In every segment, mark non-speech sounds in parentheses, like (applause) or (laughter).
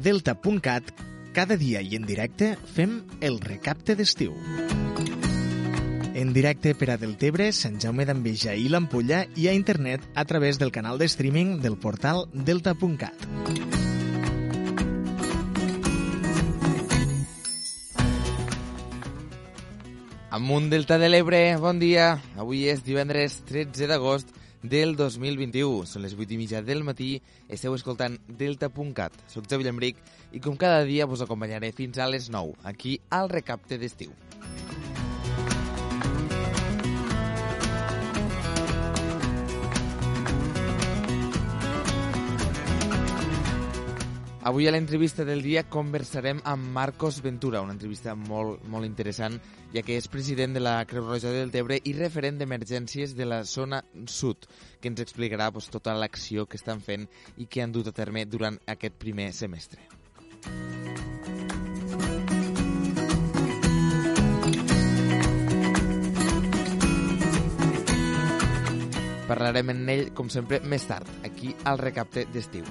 Delta.cat, cada dia i en directe fem el recapte d'estiu. En directe per a Deltebre, Sant Jaume d'Enveja i l'Ampolla i a internet a través del canal de streaming del portal delta.cat. Amunt Delta de l'Ebre, bon dia. Avui és divendres 13 d'agost del 2021. Són les 8 i mitja del matí, esteu escoltant Delta.cat. Soc Xavi Llambric i com cada dia vos acompanyaré fins a les 9, aquí al recapte d'estiu. Avui a l'entrevista del dia conversarem amb Marcos Ventura, una entrevista molt, molt interessant, ja que és president de la Creu Roja del Tebre i referent d'emergències de la zona sud, que ens explicarà pues, tota l'acció que estan fent i que han dut a terme durant aquest primer semestre. Parlarem en ell, com sempre, més tard, aquí al recapte d'estiu.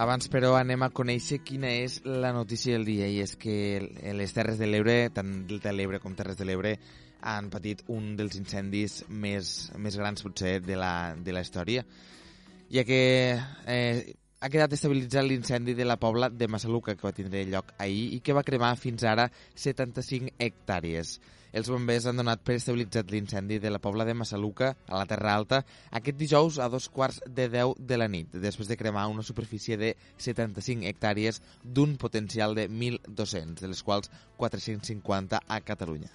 Abans, però, anem a conèixer quina és la notícia del dia, i és que les Terres de l'Ebre, tant Delta de l'Ebre com Terres de l'Ebre, han patit un dels incendis més, més grans, potser, de la, de la història, ja que eh, ha quedat estabilitzat l'incendi de la pobla de Massaluca, que va tindre lloc ahir i que va cremar fins ara 75 hectàrees. Els bombers han donat per estabilitzat l'incendi de la pobla de Massaluca, a la Terra Alta, aquest dijous a dos quarts de 10 de la nit, després de cremar una superfície de 75 hectàrees d'un potencial de 1.200, de les quals 450 a Catalunya.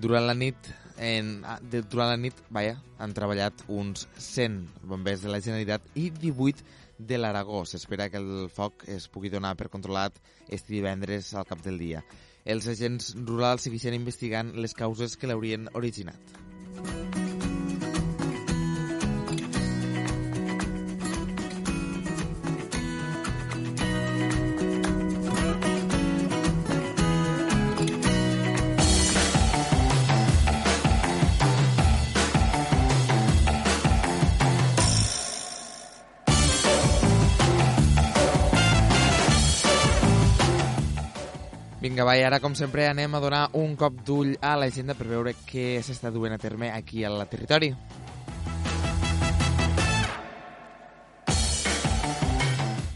Durant la nit, en, de, durant la nit, vaja, han treballat uns 100 bombers de la Generalitat i 18 de l'Aragó. S'espera que el foc es pugui donar per controlat este divendres al cap del dia. Els agents rurals segueixen investigant les causes que l'haurien originat. Va, i ara, com sempre, anem a donar un cop d'ull a l'agenda per veure què s'està duent a terme aquí al territori.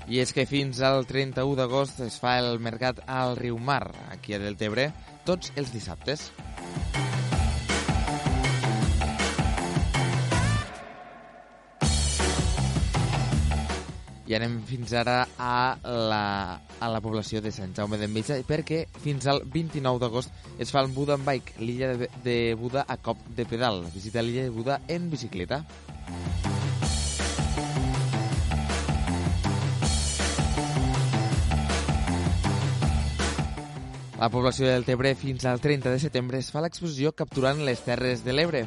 I és que fins al 31 d'agost es fa el mercat al Riu Mar, aquí a Deltebre, tots els dissabtes. I anem fins ara a la, a la població de Sant Jaume d'Enveja perquè fins al 29 d'agost es fa el Buda en Bike, l'illa de, de Buda a cop de pedal. Visita l'illa de Buda en bicicleta. La població del Tebre fins al 30 de setembre es fa l'exposició Capturant les Terres de l'Ebre.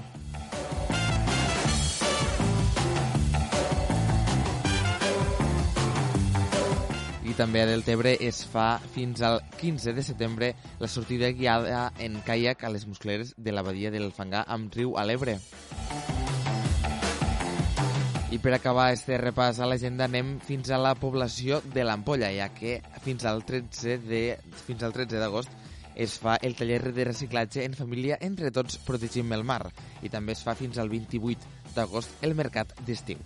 També a Deltebre es fa fins al 15 de setembre la sortida guiada en caiac a les muscleres de l'abadia del Fangar amb riu a l'Ebre. I per acabar este repàs a l'agenda anem fins a la població de l'Ampolla, ja que fins al 13 de fins al 13 d'agost es fa el taller de reciclatge en família Entre Tots Protegim el Mar i també es fa fins al 28 d'agost el mercat d'estiu.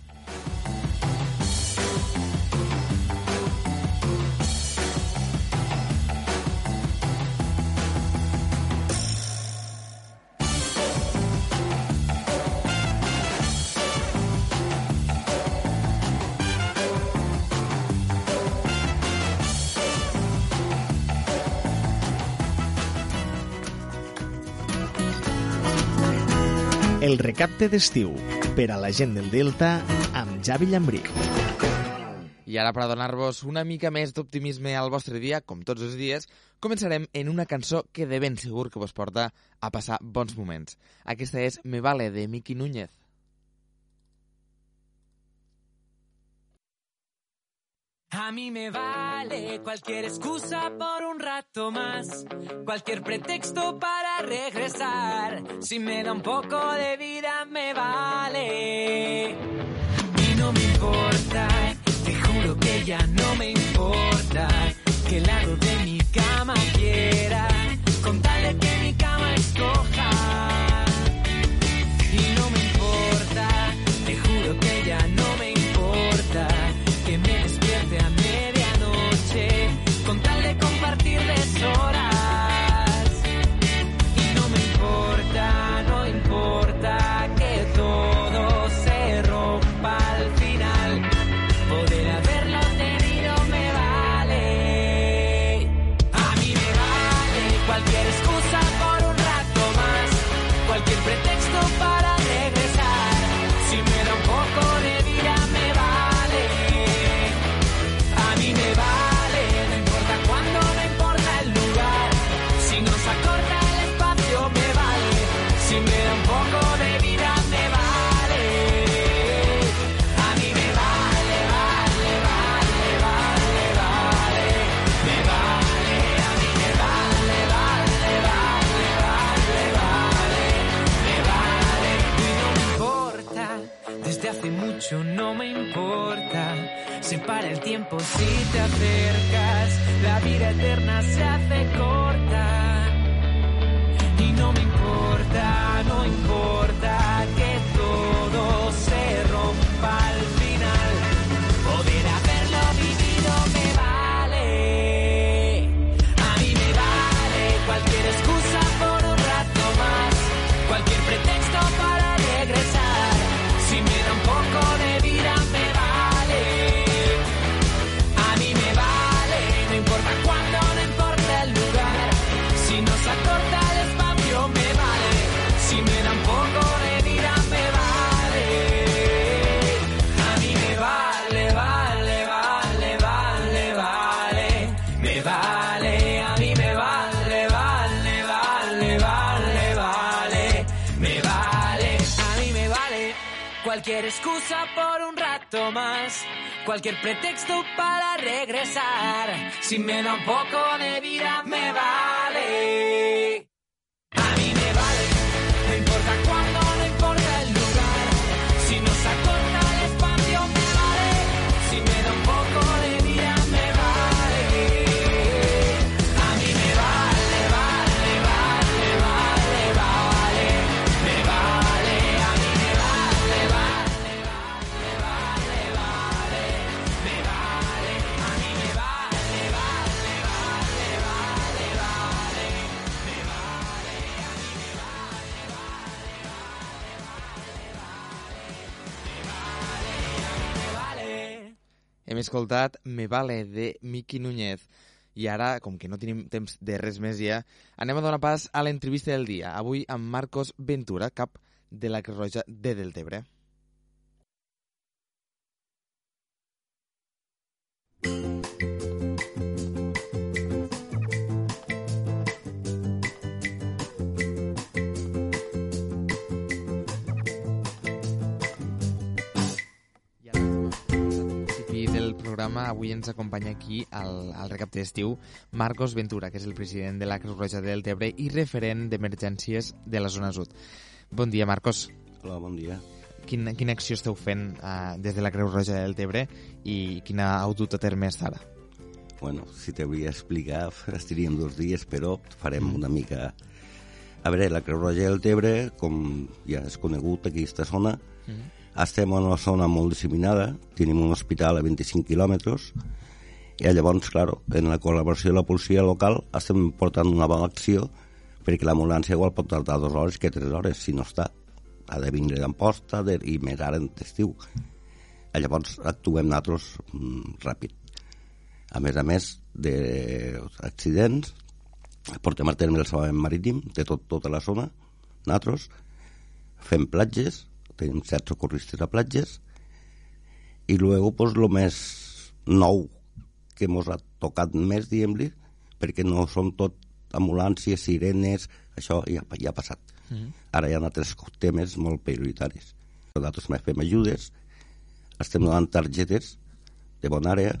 El recapte d'estiu per a la gent del Delta amb Javi Llambrí. I ara, per donar-vos una mica més d'optimisme al vostre dia, com tots els dies, començarem en una cançó que de ben segur que vos porta a passar bons moments. Aquesta és Me Vale, de Miki Núñez. A mí me vale cualquier excusa por un rato más, cualquier pretexto para regresar. Si me da un poco de vida me vale. Y no me importa, te juro que ya no me importa que el lado de mi cama quiera, con tal de que mi cama escoja. Cualquier pretexto para regresar. Si me da un poco de vida, me vale. Escoltat Me Vale de Miki Núñez. I ara, com que no tenim temps de res més ja, anem a donar pas a l'entrevista del dia. Avui amb Marcos Ventura, cap de la Creu Roja de Deltebre. I programa, avui ens acompanya aquí al, al recapte d'estiu Marcos Ventura, que és el president de la Creu Roja de Deltebre i referent d'emergències de la zona sud. Bon dia, Marcos. Hola, bon dia. Quina, quina acció esteu fent uh, des de la Creu Roja de Deltebre i quina heu dut a terme fins ara? Bueno, si t'hauria d'explicar, (laughs) estaríem dos dies, però farem una mica... A veure, la Creu Roja del Tebre, com ja és conegut aquí aquesta zona, mm. Estem en una zona molt disseminada, tenim un hospital a 25 quilòmetres, i llavors, claro, en la col·laboració de la policia local estem portant una bona acció perquè l'ambulància igual pot tardar dues hores que tres hores, si no està. Ha de vindre d'amposta de, i més ara en estiu. Llavors actuem nosaltres mm, ràpid. A més a més d'accidents, portem a terme el salvament marítim de tot, tota la zona, nosaltres, fem platges, tenim set socorristes a platges, i luego, pues, lo més nou que ens ha tocat més, diguem-li, perquè no són tot ambulàncies, sirenes, això ja, ja ha passat. Mm -hmm. Ara hi ha altres temes molt prioritaris. Nosaltres també fem ajudes, estem donant targetes de bona àrea,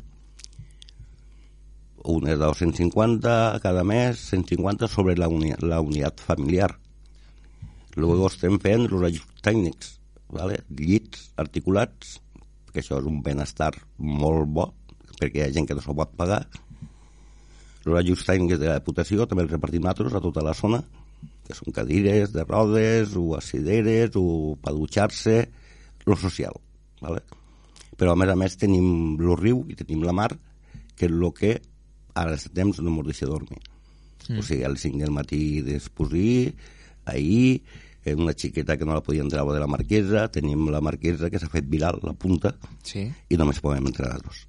unes de 250 cada mes, 150 sobre la, uni la unitat familiar. Luego estem fent els ajuts tècnics, ¿vale? llits articulats, que això és un benestar molt bo, perquè hi ha gent que no s'ho pot pagar. Els ajuts tècnics de la Diputació també els repartim nosaltres a tota la zona, que són cadires de rodes, o acideres, o per dutxar-se, lo social. ¿vale? Però a més a més tenim el riu i tenim la mar, que és el que ara els temps no ens deixa dormir. Mm. O sigui, a les 5 del matí d'exposir, ahir, una xiqueta que no la podien treure de la marquesa, tenim la marquesa que s'ha fet viral, la punta, sí. i només podem entrar a dos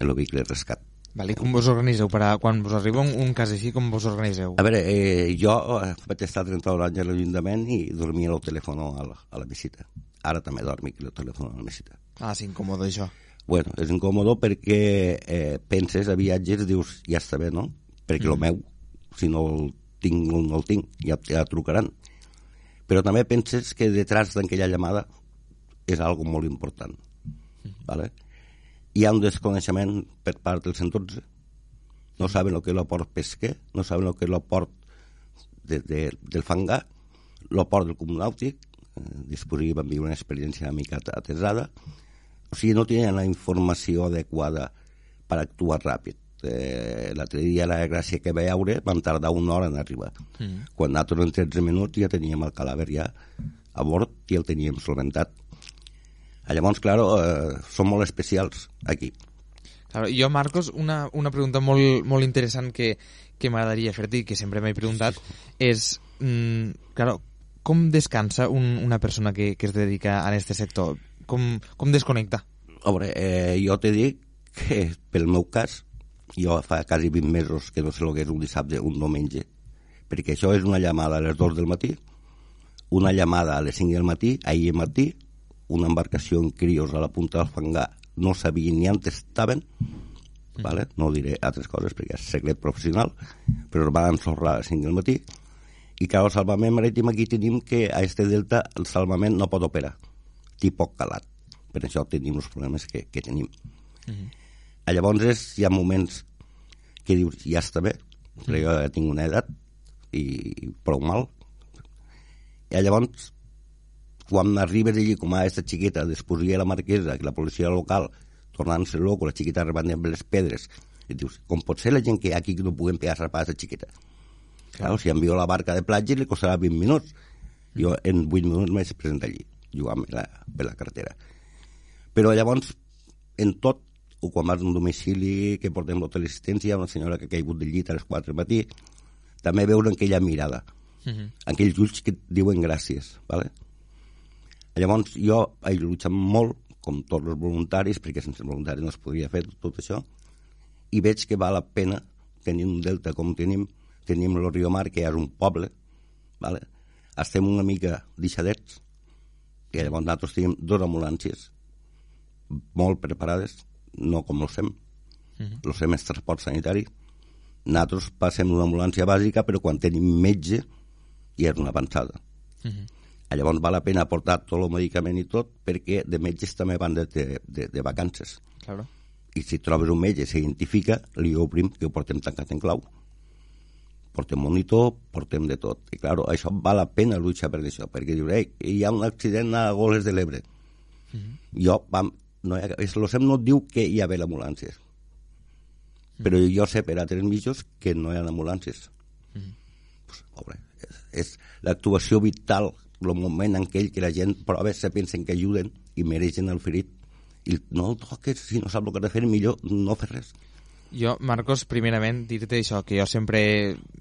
en el vehicle rescat. Vale, com vos organiseu? Per a, quan vos arriba un, un cas així, com vos organiseu? A veure, eh, jo eh, vaig estar 31 anys a l'Ajuntament i dormia al telèfon a la, a la visita. Ara també dormi al telèfon a la visita. Ah, és incòmode, això. Bueno, és incòmode perquè eh, penses a viatges, dius, ja està bé, no? Perquè mm. el meu, si no el tinc no el tinc, ja, ja trucaran. Però també penses que detrás d'aquella llamada és algo molt important. ¿vale? hi ha un desconeixement per part del 112. No saben el que és l'aport pesquer, no saben el que és l'aport de, de, del fangar, l'aport del comunàutic, eh, disposi van viure una experiència una mica atesada, o sigui, no tenen la informació adequada per actuar ràpid. Eh, L'altre dia la gràcia que veure van tardar una hora en arribar. Mm. Quan nosaltres en 13 minuts ja teníem el cadàver ja a bord i el teníem solventat. Llavors, claro, eh, són molt especials aquí. Claro, jo, Marcos, una, una pregunta molt, molt interessant que, que m'agradaria fer-te i que sempre m'he preguntat és, mm, claro, com descansa un, una persona que, que es dedica a aquest sector? Com, com desconnecta? A veure, eh, jo te dic que, pel meu cas, jo fa quasi 20 mesos que no sé el que és un dissabte, un diumenge, perquè això és una llamada a les 2 del matí, una llamada a les 5 del matí, ahir matí, una embarcació en crios a la punta del fangar no sabien ni on estaven, vale? no diré altres coses perquè és secret professional, però es van ensorrar a les 5 del matí, i que al salvament marítim aquí tenim que a este delta el salvament no pot operar, poc calat. Per això tenim els problemes que, que tenim. Mm -hmm. Llavors és, hi ha moments que dius, ja està bé, però jo ja tinc una edat i, prou mal. I llavors quan arribes allí com a aquesta xiqueta després hi la marquesa, que la policia local tornant-se loco, la xiqueta rebant amb les pedres, i dius, com pot ser la gent que aquí no puguem pegar a aquesta xiqueta? Claro, si envio la barca de platja li costarà 20 minuts. Jo en 8 minuts m'he present allí, jugant per la, per la cartera. Però llavors, en tot, o quan vas a un domicili que portem la teleassistència, una senyora que ha caigut del llit a les 4 del matí, també veure aquella mirada, uh -huh. aquells ulls que diuen gràcies, ¿vale? Llavors jo he lluitat molt, com tots els voluntaris, perquè sense voluntaris no es podria fer tot això, i veig que val la pena tenir un delta com tenim, tenim el Rio Mar, que és un poble, vale? estem una mica deixadets, i llavors nosaltres tenim dues ambulàncies molt preparades, no com el SEM. Uh -huh. El SEM és transport sanitari. Nosaltres passem una ambulància bàsica, però quan tenim metge ja és una avançada. Uh -huh Llavors val la pena portar tot el medicament i tot perquè de metges també van de, de, de, de vacances. Claro. I si trobes un metge s'identifica, li obrim que ho portem tancat en clau. Portem monitor, portem de tot. I, clar, això val la pena luchar per això, perquè dius, ei, hi ha un accident a Goles de l'Ebre. Mm -hmm. Jo, vam, no, el SEM no diu que hi ha bé l'ambulància. Mm però jo sé per altres mitjos que no hi ha ambulàncies. Pues, pobre, és, és l'actuació vital, el moment en què, que la gent prova se pensen que ajuden i mereixen el ferit. I no el toques, si no sap el que ha de fer, millor no fer res. Jo, Marcos, primerament, dir-te això, que jo sempre,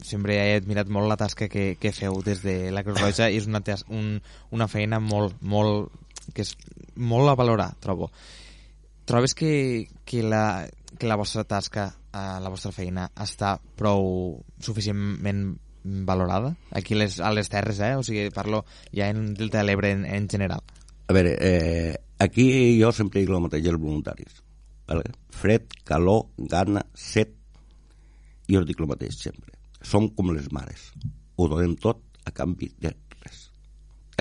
sempre he admirat molt la tasca que, que feu des de la Creu Roja i és una, un, una feina molt, molt, que és molt a valorar, trobo. Trobes que, que, la, que la vostra tasca, eh, la vostra feina, està prou suficientment valorada? Aquí les, a les terres, eh? O sigui, parlo ja en Delta de l'Ebre en, en general. A veure, eh, aquí jo sempre dic el mateix als voluntaris. Vale? Fred, calor, gana, set, jo dic el mateix sempre. Som com les mares. Ho donem tot a canvi de res.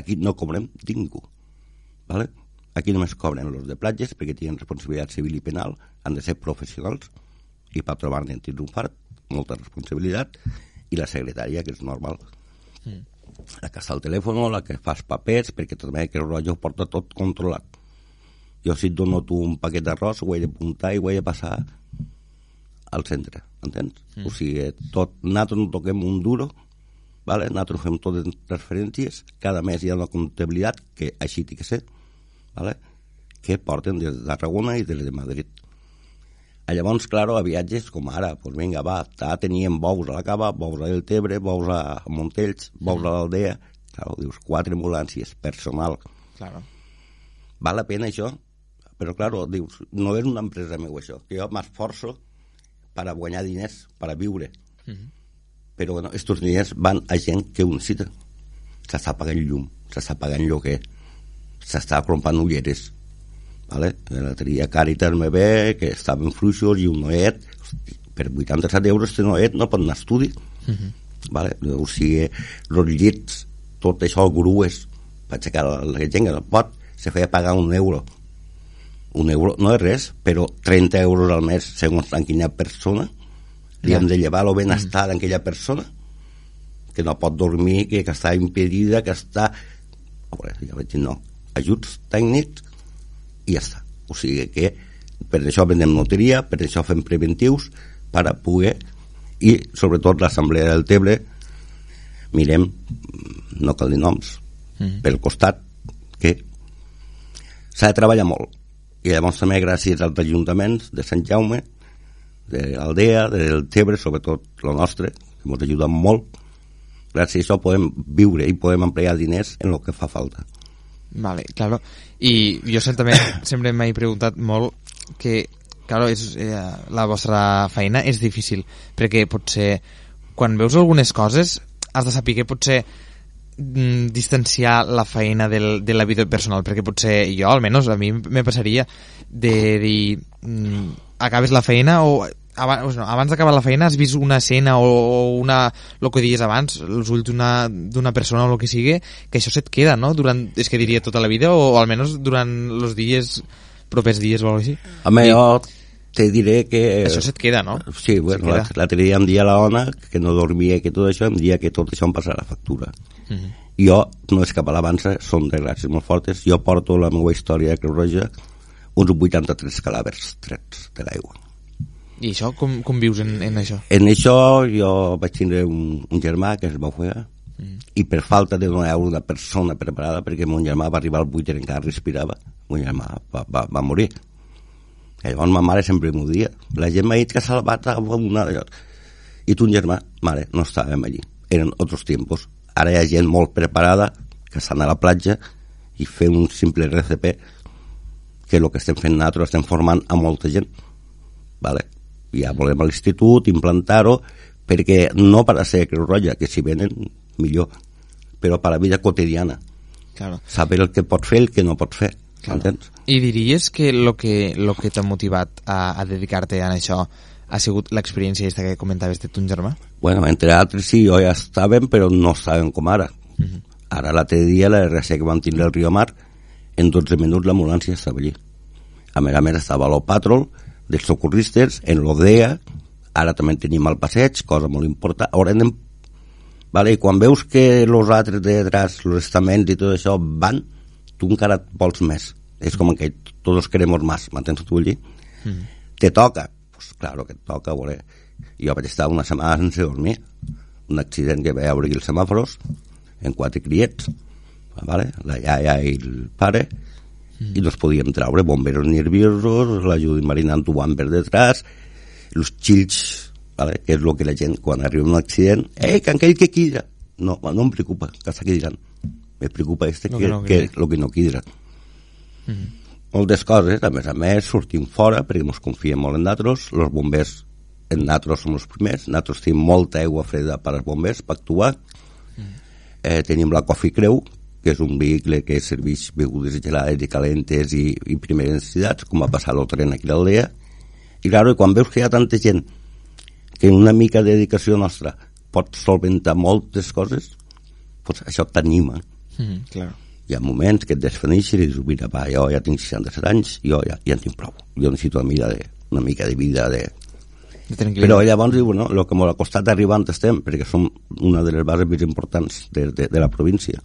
Aquí no cobrem ningú. Vale? Aquí només cobren els de platges perquè tenen responsabilitat civil i penal, han de ser professionals i per trobar-ne en tindre un fart, molta responsabilitat, i la secretària, que és normal. La que està al telèfon, la que fas papers, perquè també que el rotllo ho porta tot controlat. Jo si et dono tu un paquet d'arròs, ho he d'apuntar i ho he de passar al centre, entens? Mm. O sigui, tot, nosaltres no toquem un duro, vale? nosaltres fem totes les transferències, cada mes hi ha una comptabilitat, que així té que ser, vale? que porten des de Tarragona i des de Madrid. A llavors, claro, a viatges com ara, pues vinga, va, ta, teníem bous a la Cava, bous a Deltebre, bous a Montells, bous a l'Aldea, claro, dius, quatre ambulàncies, personal, Claro. val la pena això? Però, claro, dius, no és una empresa meva això, que jo m'esforço per a guanyar diners, per a viure. Però, bueno, estos diners van a gent que ho necessita. S'està pagant llum, s'està pagant lloguer, s'està compant ulleres, vale? L'altre dia Càritas me ve que estaven fluixos i un noet, per 87 euros este noet no pot anar a estudi. vale? O sigui, els llits, tot això, grues, per aixecar la, la gent que no pot, se feia pagar un euro. Un euro no és res, però 30 euros al mes segons en quina persona li hem de llevar el benestar d'aquella persona que no pot dormir, que, que està impedida, que està... Veure, ja vaig dir, no. Ajuts tècnics i ja està. O sigui que per això vendem loteria, per això fem preventius, per a poder i sobretot l'Assemblea del Tebre mirem, no cal dir noms, Mhm. pel costat que s'ha de treballar molt i llavors també gràcies als ajuntaments de Sant Jaume de l'Aldea, del Tebre, sobretot el nostre, que ens ajuda molt gràcies a això podem viure i podem emplear diners en el que fa falta Vale, claro. I jo sempre, (coughs) sempre m'he preguntat molt que, claro, és, eh, la vostra feina és difícil, perquè potser quan veus algunes coses has de saber que potser mm, distanciar la feina del, de la vida personal, perquè potser jo, almenys, a mi me passaria de dir mm, acabes la feina o abans, no, abans d'acabar la feina has vist una escena o, o una, el que dies abans, els ulls d'una persona o el que sigui, que això se't queda, no? Durant, és que diria tota la vida o almenys durant els dies, propers dies o alguna cosa així. Home, I jo te diré que... Això se't queda, no? Sí, bueno, la- l'altre dia em dia la dona que no dormia i que tot això, em dia que tot això em passarà factura. Mhm. Jo, no és cap a l'avança, són desgràcies molt fortes. Jo porto la meva història de Creu Roja uns 83 calàvers trets de l'aigua. I això, com, com vius en, en això? En això jo vaig tindre un, un germà que es va ofegar Mm. i per falta de donar una persona preparada perquè mon germà va arribar al buit i encara respirava mon germà va, va, va morir i llavors ma mare sempre m'ho dia la gent m'ha dit que s'ha salvat a una d'allò i tu germà, mare, no estàvem allí eren altres tiempos ara hi ha gent molt preparada que s'han a la platja i fer un simple RCP que el que estem fent nosaltres estem formant a molta gent vale? Ja volem a l'institut implantar-ho perquè no per a ser Creu Roja, que si venen millor, però per a la vida quotidiana Claro. saber el que pot fer i el que no pot fer entens? I diries que el que, lo que t'ha motivat a, a dedicar-te a això ha sigut l'experiència aquesta que comentaves de ton germà? Bueno, entre altres sí, jo ja estàvem, però no estàvem com ara. Ara l'altre dia, la RC que vam tindre al Rio Mar, en 12 minuts l'ambulància estava allí. A més a més estava l'Opatrol, dels socorristes, en l'ODEA, ara també tenim el passeig, cosa molt important. Ara anem... Vale, I quan veus que els altres de detrás, els estaments i tot això van, tu encara et vols més. És com que tots queremos más, m'entens tu vull dir? Te toca, pues, claro que et toca, voler. Jo vaig estar una setmana sense dormir. Un accident que vaig obrir els semàfors en quatre criets, vale? la iaia i el pare, mm. i no es podíem treure, bomberos nerviosos, la Judit marinant ho van per detrás, els xills, vale? que és el que la gent, quan arriba un accident, eh, que aquell que quida. No, no em preocupa, que està quidant. Me preocupa este que, que no que, lo que no quidra. Mhm. Moltes coses, a més a més, sortim fora, perquè ens confiem molt en nosaltres, els bombers en nosaltres som els primers, nosaltres tenim molta aigua freda per als bombers per actuar, eh, tenim la Coffee Creu, que és un vehicle que serveix begudes gelades i calentes i, i primeres necessitats, com va passar el tren aquí a l'aldea. I, claro, quan veus que hi ha tanta gent que una mica de dedicació nostra pot solventar moltes coses, pues això t'anima. Mhm, claro. Hi ha moments que et desfaneixes i dius, mira, va, jo ja tinc 67 anys, jo ja, ja en tinc prou. Jo necessito una mica de, una mica de vida, de, però llavors diu, no, el que m'ha costat arribar on estem, perquè som una de les bases més importants de, de, de la província.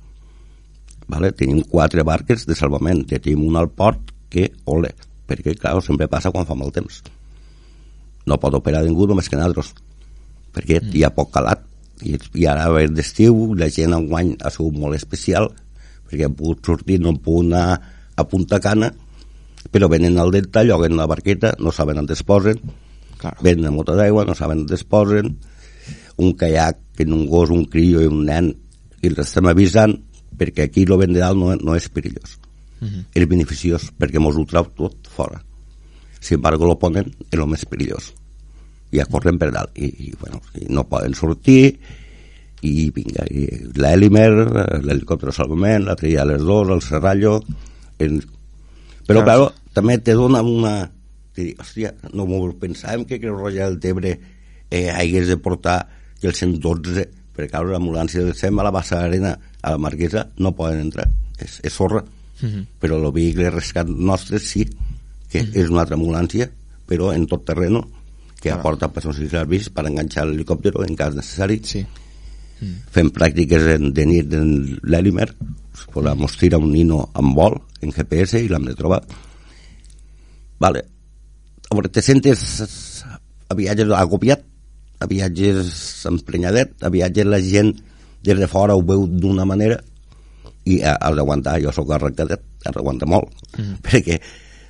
Vale? Tenim quatre barques de salvament, ja tenim un al port que, ole, perquè, clar, sempre passa quan fa molt temps. No pot operar ningú només que nosaltres, perquè mm. hi ha poc calat. I, i ara ve d'estiu, la gent enguany ha sigut molt especial, perquè han pogut sortir, no han pogut anar a Punta Cana, però venen al delta, lloguen la barqueta, no saben on es posen, Claro. ven una mota d'aigua, no saben on es posen, un caiac, que un gos, un crio i un nen, i els estem avisant perquè aquí el vent de dalt no, no és perillós. Mhm. És beneficiós perquè mos ho trau tot fora. Sin embargo, lo ponen en lo més perillós. I ja corren per dalt. I, i, bueno, i no poden sortir i vinga, i l'Elimer, l'helicòpter de salvament, la tria a les dos, el Serrallo... El... Però, Claro. claro, també te dona una... hòstia, no m'ho pensàvem que Creu Roja del Tebre eh, hagués de portar que el 112, perquè clar, l'ambulància del SEM a la Bassa Arena, a la Marquesa, no poden entrar, és, és sorra. Mhm. Però el vehicle rescat nostre sí, que és una altra ambulància, però en tot terreno, que Claro. aporta persones i serveis per enganxar l'helicòpter en cas necessari. Sí. Fem pràctiques en, de nit en l'Elimer, pues, mos tira un nino amb vol, en GPS, i l'hem de trobar. Vale. A veure, te sentes a viatges agobiat, a viatges emprenyadet, a viatges la gent des de fora ho veu d'una manera i ha- has d'aguantar, jo sóc arrencadet, has d'aguantar molt, mm. (laughs) perquè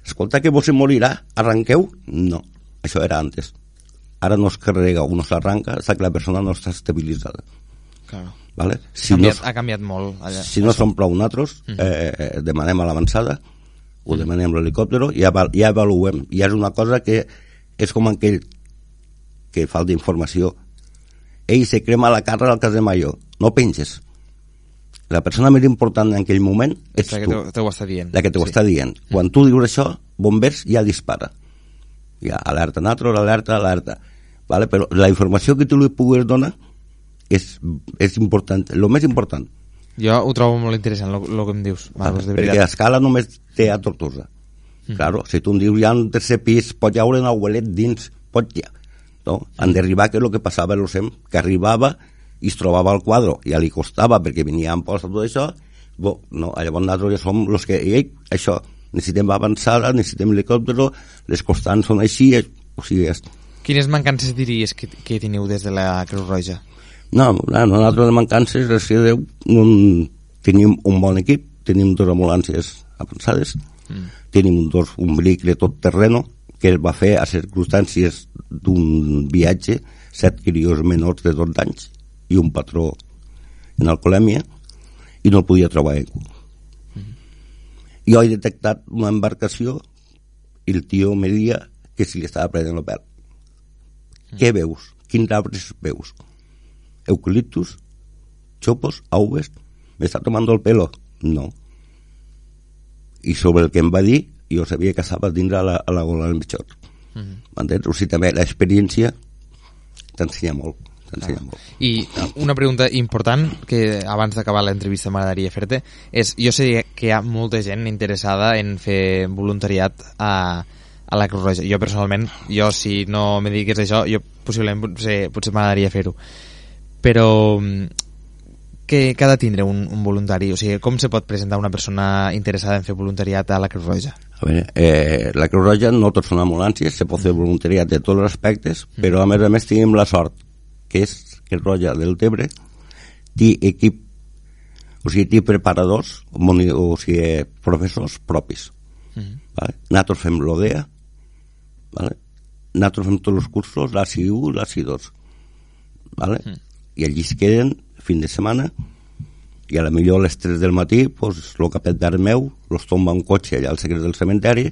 escolta que vos se morirà, arranqueu? No, això era antes. Ara no es carrega o no s'arranca, està que la persona no està estabilitzada. Claro. Vale? Si ha, no, canviat, ha canviat molt allà. si no som prou nosaltres, eh, demanem a l'avançada, ho demanem a l'helicòpter i ja, ja avaluem. I és una cosa que és com aquell que falta informació. Ell se crema la carra al cas de Mayo. No penges. La persona més important en aquell moment ets La que tu, te, ho està dient. la que t'ho sí. està dient. Quan tu dius això, bombers ja dispara. Ja, alerta nosaltres, alerta, alerta. Vale? Però la informació que tu li puguis donar és, és important, el més important. Jo ho trobo molt interessant, el que em dius. Va, doncs de perquè l'escala només té a Tortosa. Mm. Claro, si tu em dius hi ha un tercer pis, pot haure un abuelet dins, pot ja. No? Han d'arribar, que és el que passava a l'OSEM, que arribava i es trobava al quadre, ja li costava perquè venia en posta tot això, bo, no, llavors nosaltres ja som els que, ei, això, necessitem avançada, necessitem helicòptero, les constants són així, eh, o sigui, és, Quines mancances diries que, que teniu des de la Creu Roja? No, no nosaltres de mancances, gràcies a Déu, no, tenim un bon equip, tenim dues ambulàncies avançades, mm. tenim dos, un vehicle tot terreno, que es va fer a circumstàncies d'un viatge, set crios menors de 12 anys i un patró en alcoholèmia, i no el podia trobar ningú. Mm. Jo he detectat una embarcació i el tio me dia que si li estava prenent el pèl. Mm. Què veus? Quins arbres veus? eucaliptus, chopos, auves, ¿me está tomando el pelo? No. I sobre el que em va dir, jo sabia que estava dins a la, a la gola del mitjot. Mm -hmm. M'entens? O sigui, també l'experiència t'ensenya molt. T'ensenya molt. I una pregunta important que abans d'acabar l'entrevista m'agradaria fer-te és, jo sé que hi ha molta gent interessada en fer voluntariat a, a la Creu Roja. Jo personalment, jo si no me digués això, jo possiblement potser, potser m'agradaria fer-ho. Però mm, que, que ha de tindre un, un voluntari? O sigui, com se pot presentar una persona interessada en fer voluntariat a la Creu Roja? A veure, eh, la Creu Roja no tots són ambulàncies, se pot fer voluntariat de tots els aspectes, però a més a més tenim la sort que és que Roja del Tebre té equip, o sigui, té preparadors, o sigui, professors propis. Vale? Nosaltres fem l'ODEA, vale? nosaltres fem tots els cursos, l'ACI 1, l'ACI 2. Vale? I allí es queden fin de setmana i a la millor a les 3 del matí pues, el capet d'art meu los tomba un cotxe allà al secret del cementeri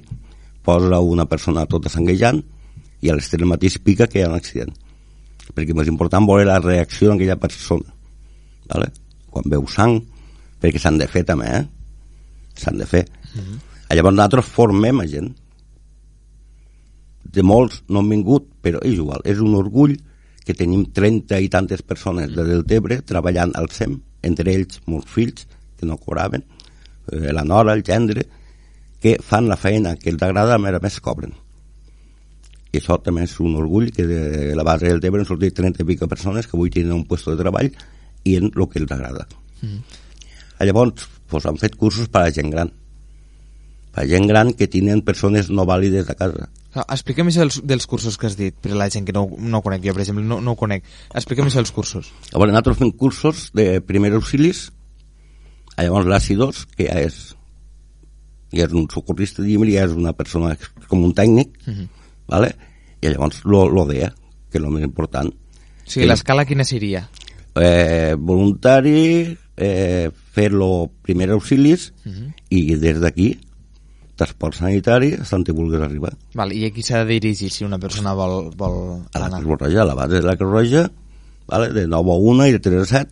posa una persona tota sanguejant i a les 3 del matí es pica que hi ha un accident perquè és important veure la reacció d'aquella persona vale? quan veu sang perquè s'han de fer també eh? s'han de fer mm -hmm. llavors nosaltres formem a gent de molts no han vingut però és igual, és un orgull que tenim 30 i tantes persones de Deltebre treballant al SEM, entre ells molts fills que no cobraven, eh, la nora, el gendre, que fan la feina que els agrada, a més a més cobren. I això també és un orgull que de la base del Tebre han sortit 30 i pico persones que avui tenen un lloc de treball i en el que els agrada. Mm. Llavors, pues, han fet cursos per a gent gran. Per a gent gran que tenen persones no vàlides a casa. Ah, Explica'm això dels, dels cursos que has dit, per a la gent que no, no ho conec. Jo, per exemple, no, no ho conec. Explica'm això dels cursos. Veure, nosaltres fem cursos de primers auxilis, llavors l'ACI2, que ja és, ja és un socorrista, diguem ja és una persona com un tècnic, uh -huh. Vale? i llavors l'ODEA, que és el més important. O sigui, l'escala quina seria? Eh, voluntari, eh, fer-lo primers auxilis, uh -huh. i des d'aquí, transport sanitari, on hi vulguis arribar. Val, I a qui s'ha de dirigir si una persona vol, vol a la anar? Creu Roja, a la base de la Creu Roja, vale? de 9 a 1 i de 3 a 7.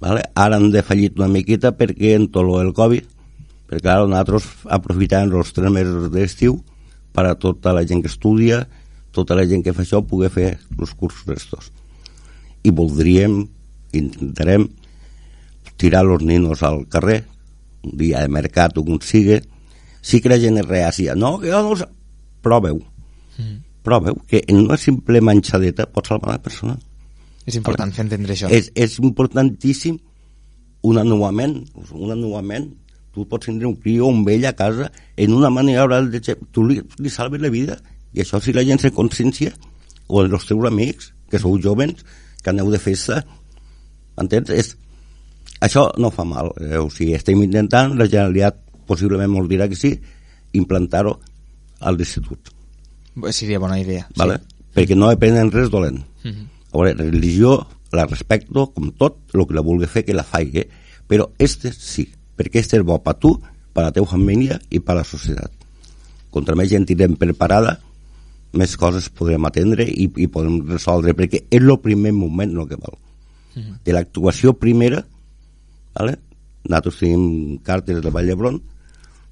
Vale? Ara han defallit una miqueta perquè en tot lo del Covid, perquè ara nosaltres aprofitant els tres mesos d'estiu per a tota la gent que estudia, tota la gent que fa això, poder fer els cursos estos. I voldríem, intentarem, tirar els ninos al carrer, un dia de mercat o com sigui, sí que la gent és reàcia, no, que jo no sé. Proveu, proveu que en una simple manxadeta pot salvar la persona. És important fer entendre això. És, és importantíssim un anuament, un anuament. Tu pots tindre un crió, un vell a casa, en una maniobra de xe- tu li, li salves la vida. I això si la gent se consciència, o els teus amics, que sou jovens, que aneu de festa, entens? És, això no fa mal. Eh? O sigui, estem intentant, la Generalitat possiblement molt dirà que sí, implantar-ho al l'institut. Seria bona idea. ¿vale? perquè no depenen res dolent. Mhm. A veure, religió la respecto com tot, el que la vulgui fer que la faci, però este sí, perquè este és bo per tu, per la teva família i per la societat. Contra més gent tindrem preparada, més coses podrem atendre i, i podrem resoldre, perquè és el primer moment el que val. De l'actuació primera, ¿vale? nosaltres tenim cartes de Vall d'Hebron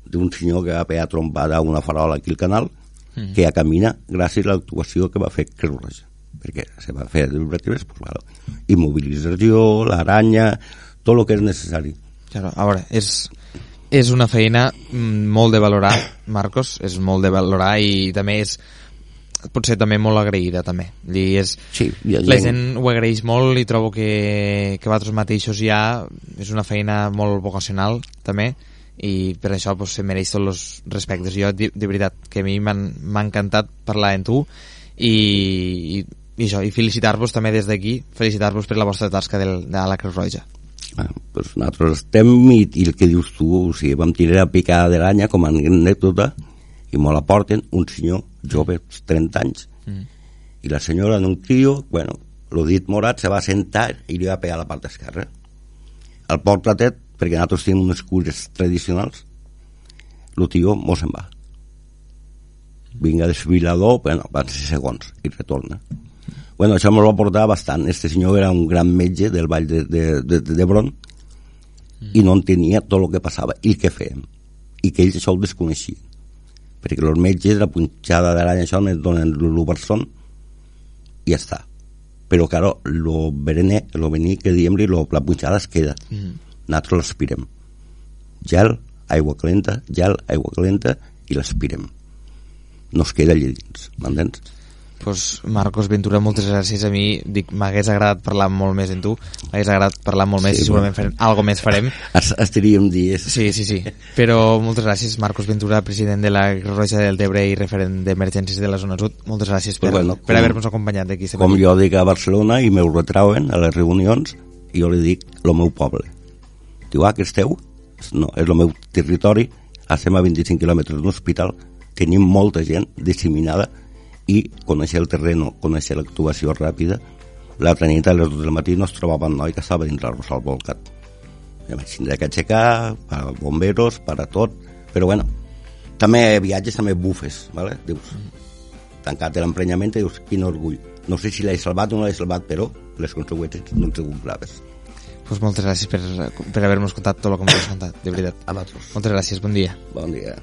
d'un senyor que va pegar trompada una farola aquí al canal, Mhm. que ja camina gràcies a l'actuació que va fer Creu Roja perquè se va fer vibratives pues, bueno, immobilització, l'aranya tot el que és necessari Claro, a veure, és, és una feina mm, molt de valorar, Marcos, és molt de valorar i també és potser també molt agraïda també. I és, sí, ha la gent ho agraeix molt i trobo que, que vosaltres mateixos ja és una feina molt vocacional també i per això pues, se mereix tots els respectes. Jo de, de veritat que a mi m'ha encantat parlar amb tu i, i, i això, i felicitar-vos també des d'aquí felicitar-vos per la vostra tasca del, de la Creu Roja bueno, pues nosaltres estem i, i el que dius tu o sigui, vam tirar la picada de l'anya com a anècdota i me la porten un senyor jove, 30 anys. Mm. i la senyora en un crio bueno, el dit morat se va sentar i li va pegar la part esquerra. El poc ratet perquè nosaltres tenim unes cures tradicionals el tio mos se'n va. Vinga desfilador bueno, van ser segons i retorna bueno, això me va portar bastant. Este senyor era un gran metge del Vall de, de, de, de Debron i no entenia tot el que passava. I què fèiem? I que ells això ho desconeixien. Perquè els metges la punxada de l'any això ens donen l'Uberson i ja està. Però claro, lo berené, lo vení que diem-li, la punxada es queda. Mm. nosaltres l'aspirem. Gel, aigua calenta gel, aigua calenta i l'aspirem. No es queda allà dins, m'entens? Pues Marcos Ventura, moltes gràcies a mi. Dic, m'hagués agradat parlar molt més en tu, m'hagués agradat parlar molt més Sí, i segurament farem, algo més farem. Es, estaríem dies. Sí, sí, sí. Però moltes gràcies, Marcos Ventura, president de la Creu Roja del Tebre i referent d'emergències de la zona sud. Moltes gràcies per, bueno, per haver-nos acompanyat aquí. Com jo dic a Barcelona i m'ho retrauen a les reunions, i jo li dic el meu poble. Diu, ah, que és teu? No, és el meu territori, estem a 25 quilòmetres d'un hospital, tenim molta gent disseminada i conèixer el terreno, conèixer l'actuació ràpida. L'altra nit a les 2 del matí no es trobava un noi que estava dins l'arròs volcat. I vaig tindre que aixecar, per bomberos, per a tot, però bueno, també viatges, també bufes, ¿vale? dius, tancat l'emprenyament i dius, quin orgull. No sé si l'he salvat o no l'he salvat, però les conseqüències no han sigut graves. Pues moltes gràcies per, per haver-nos contat tot el que m'has contat, de veritat. A vosaltres. Moltes gràcies, bon dia. Bon dia.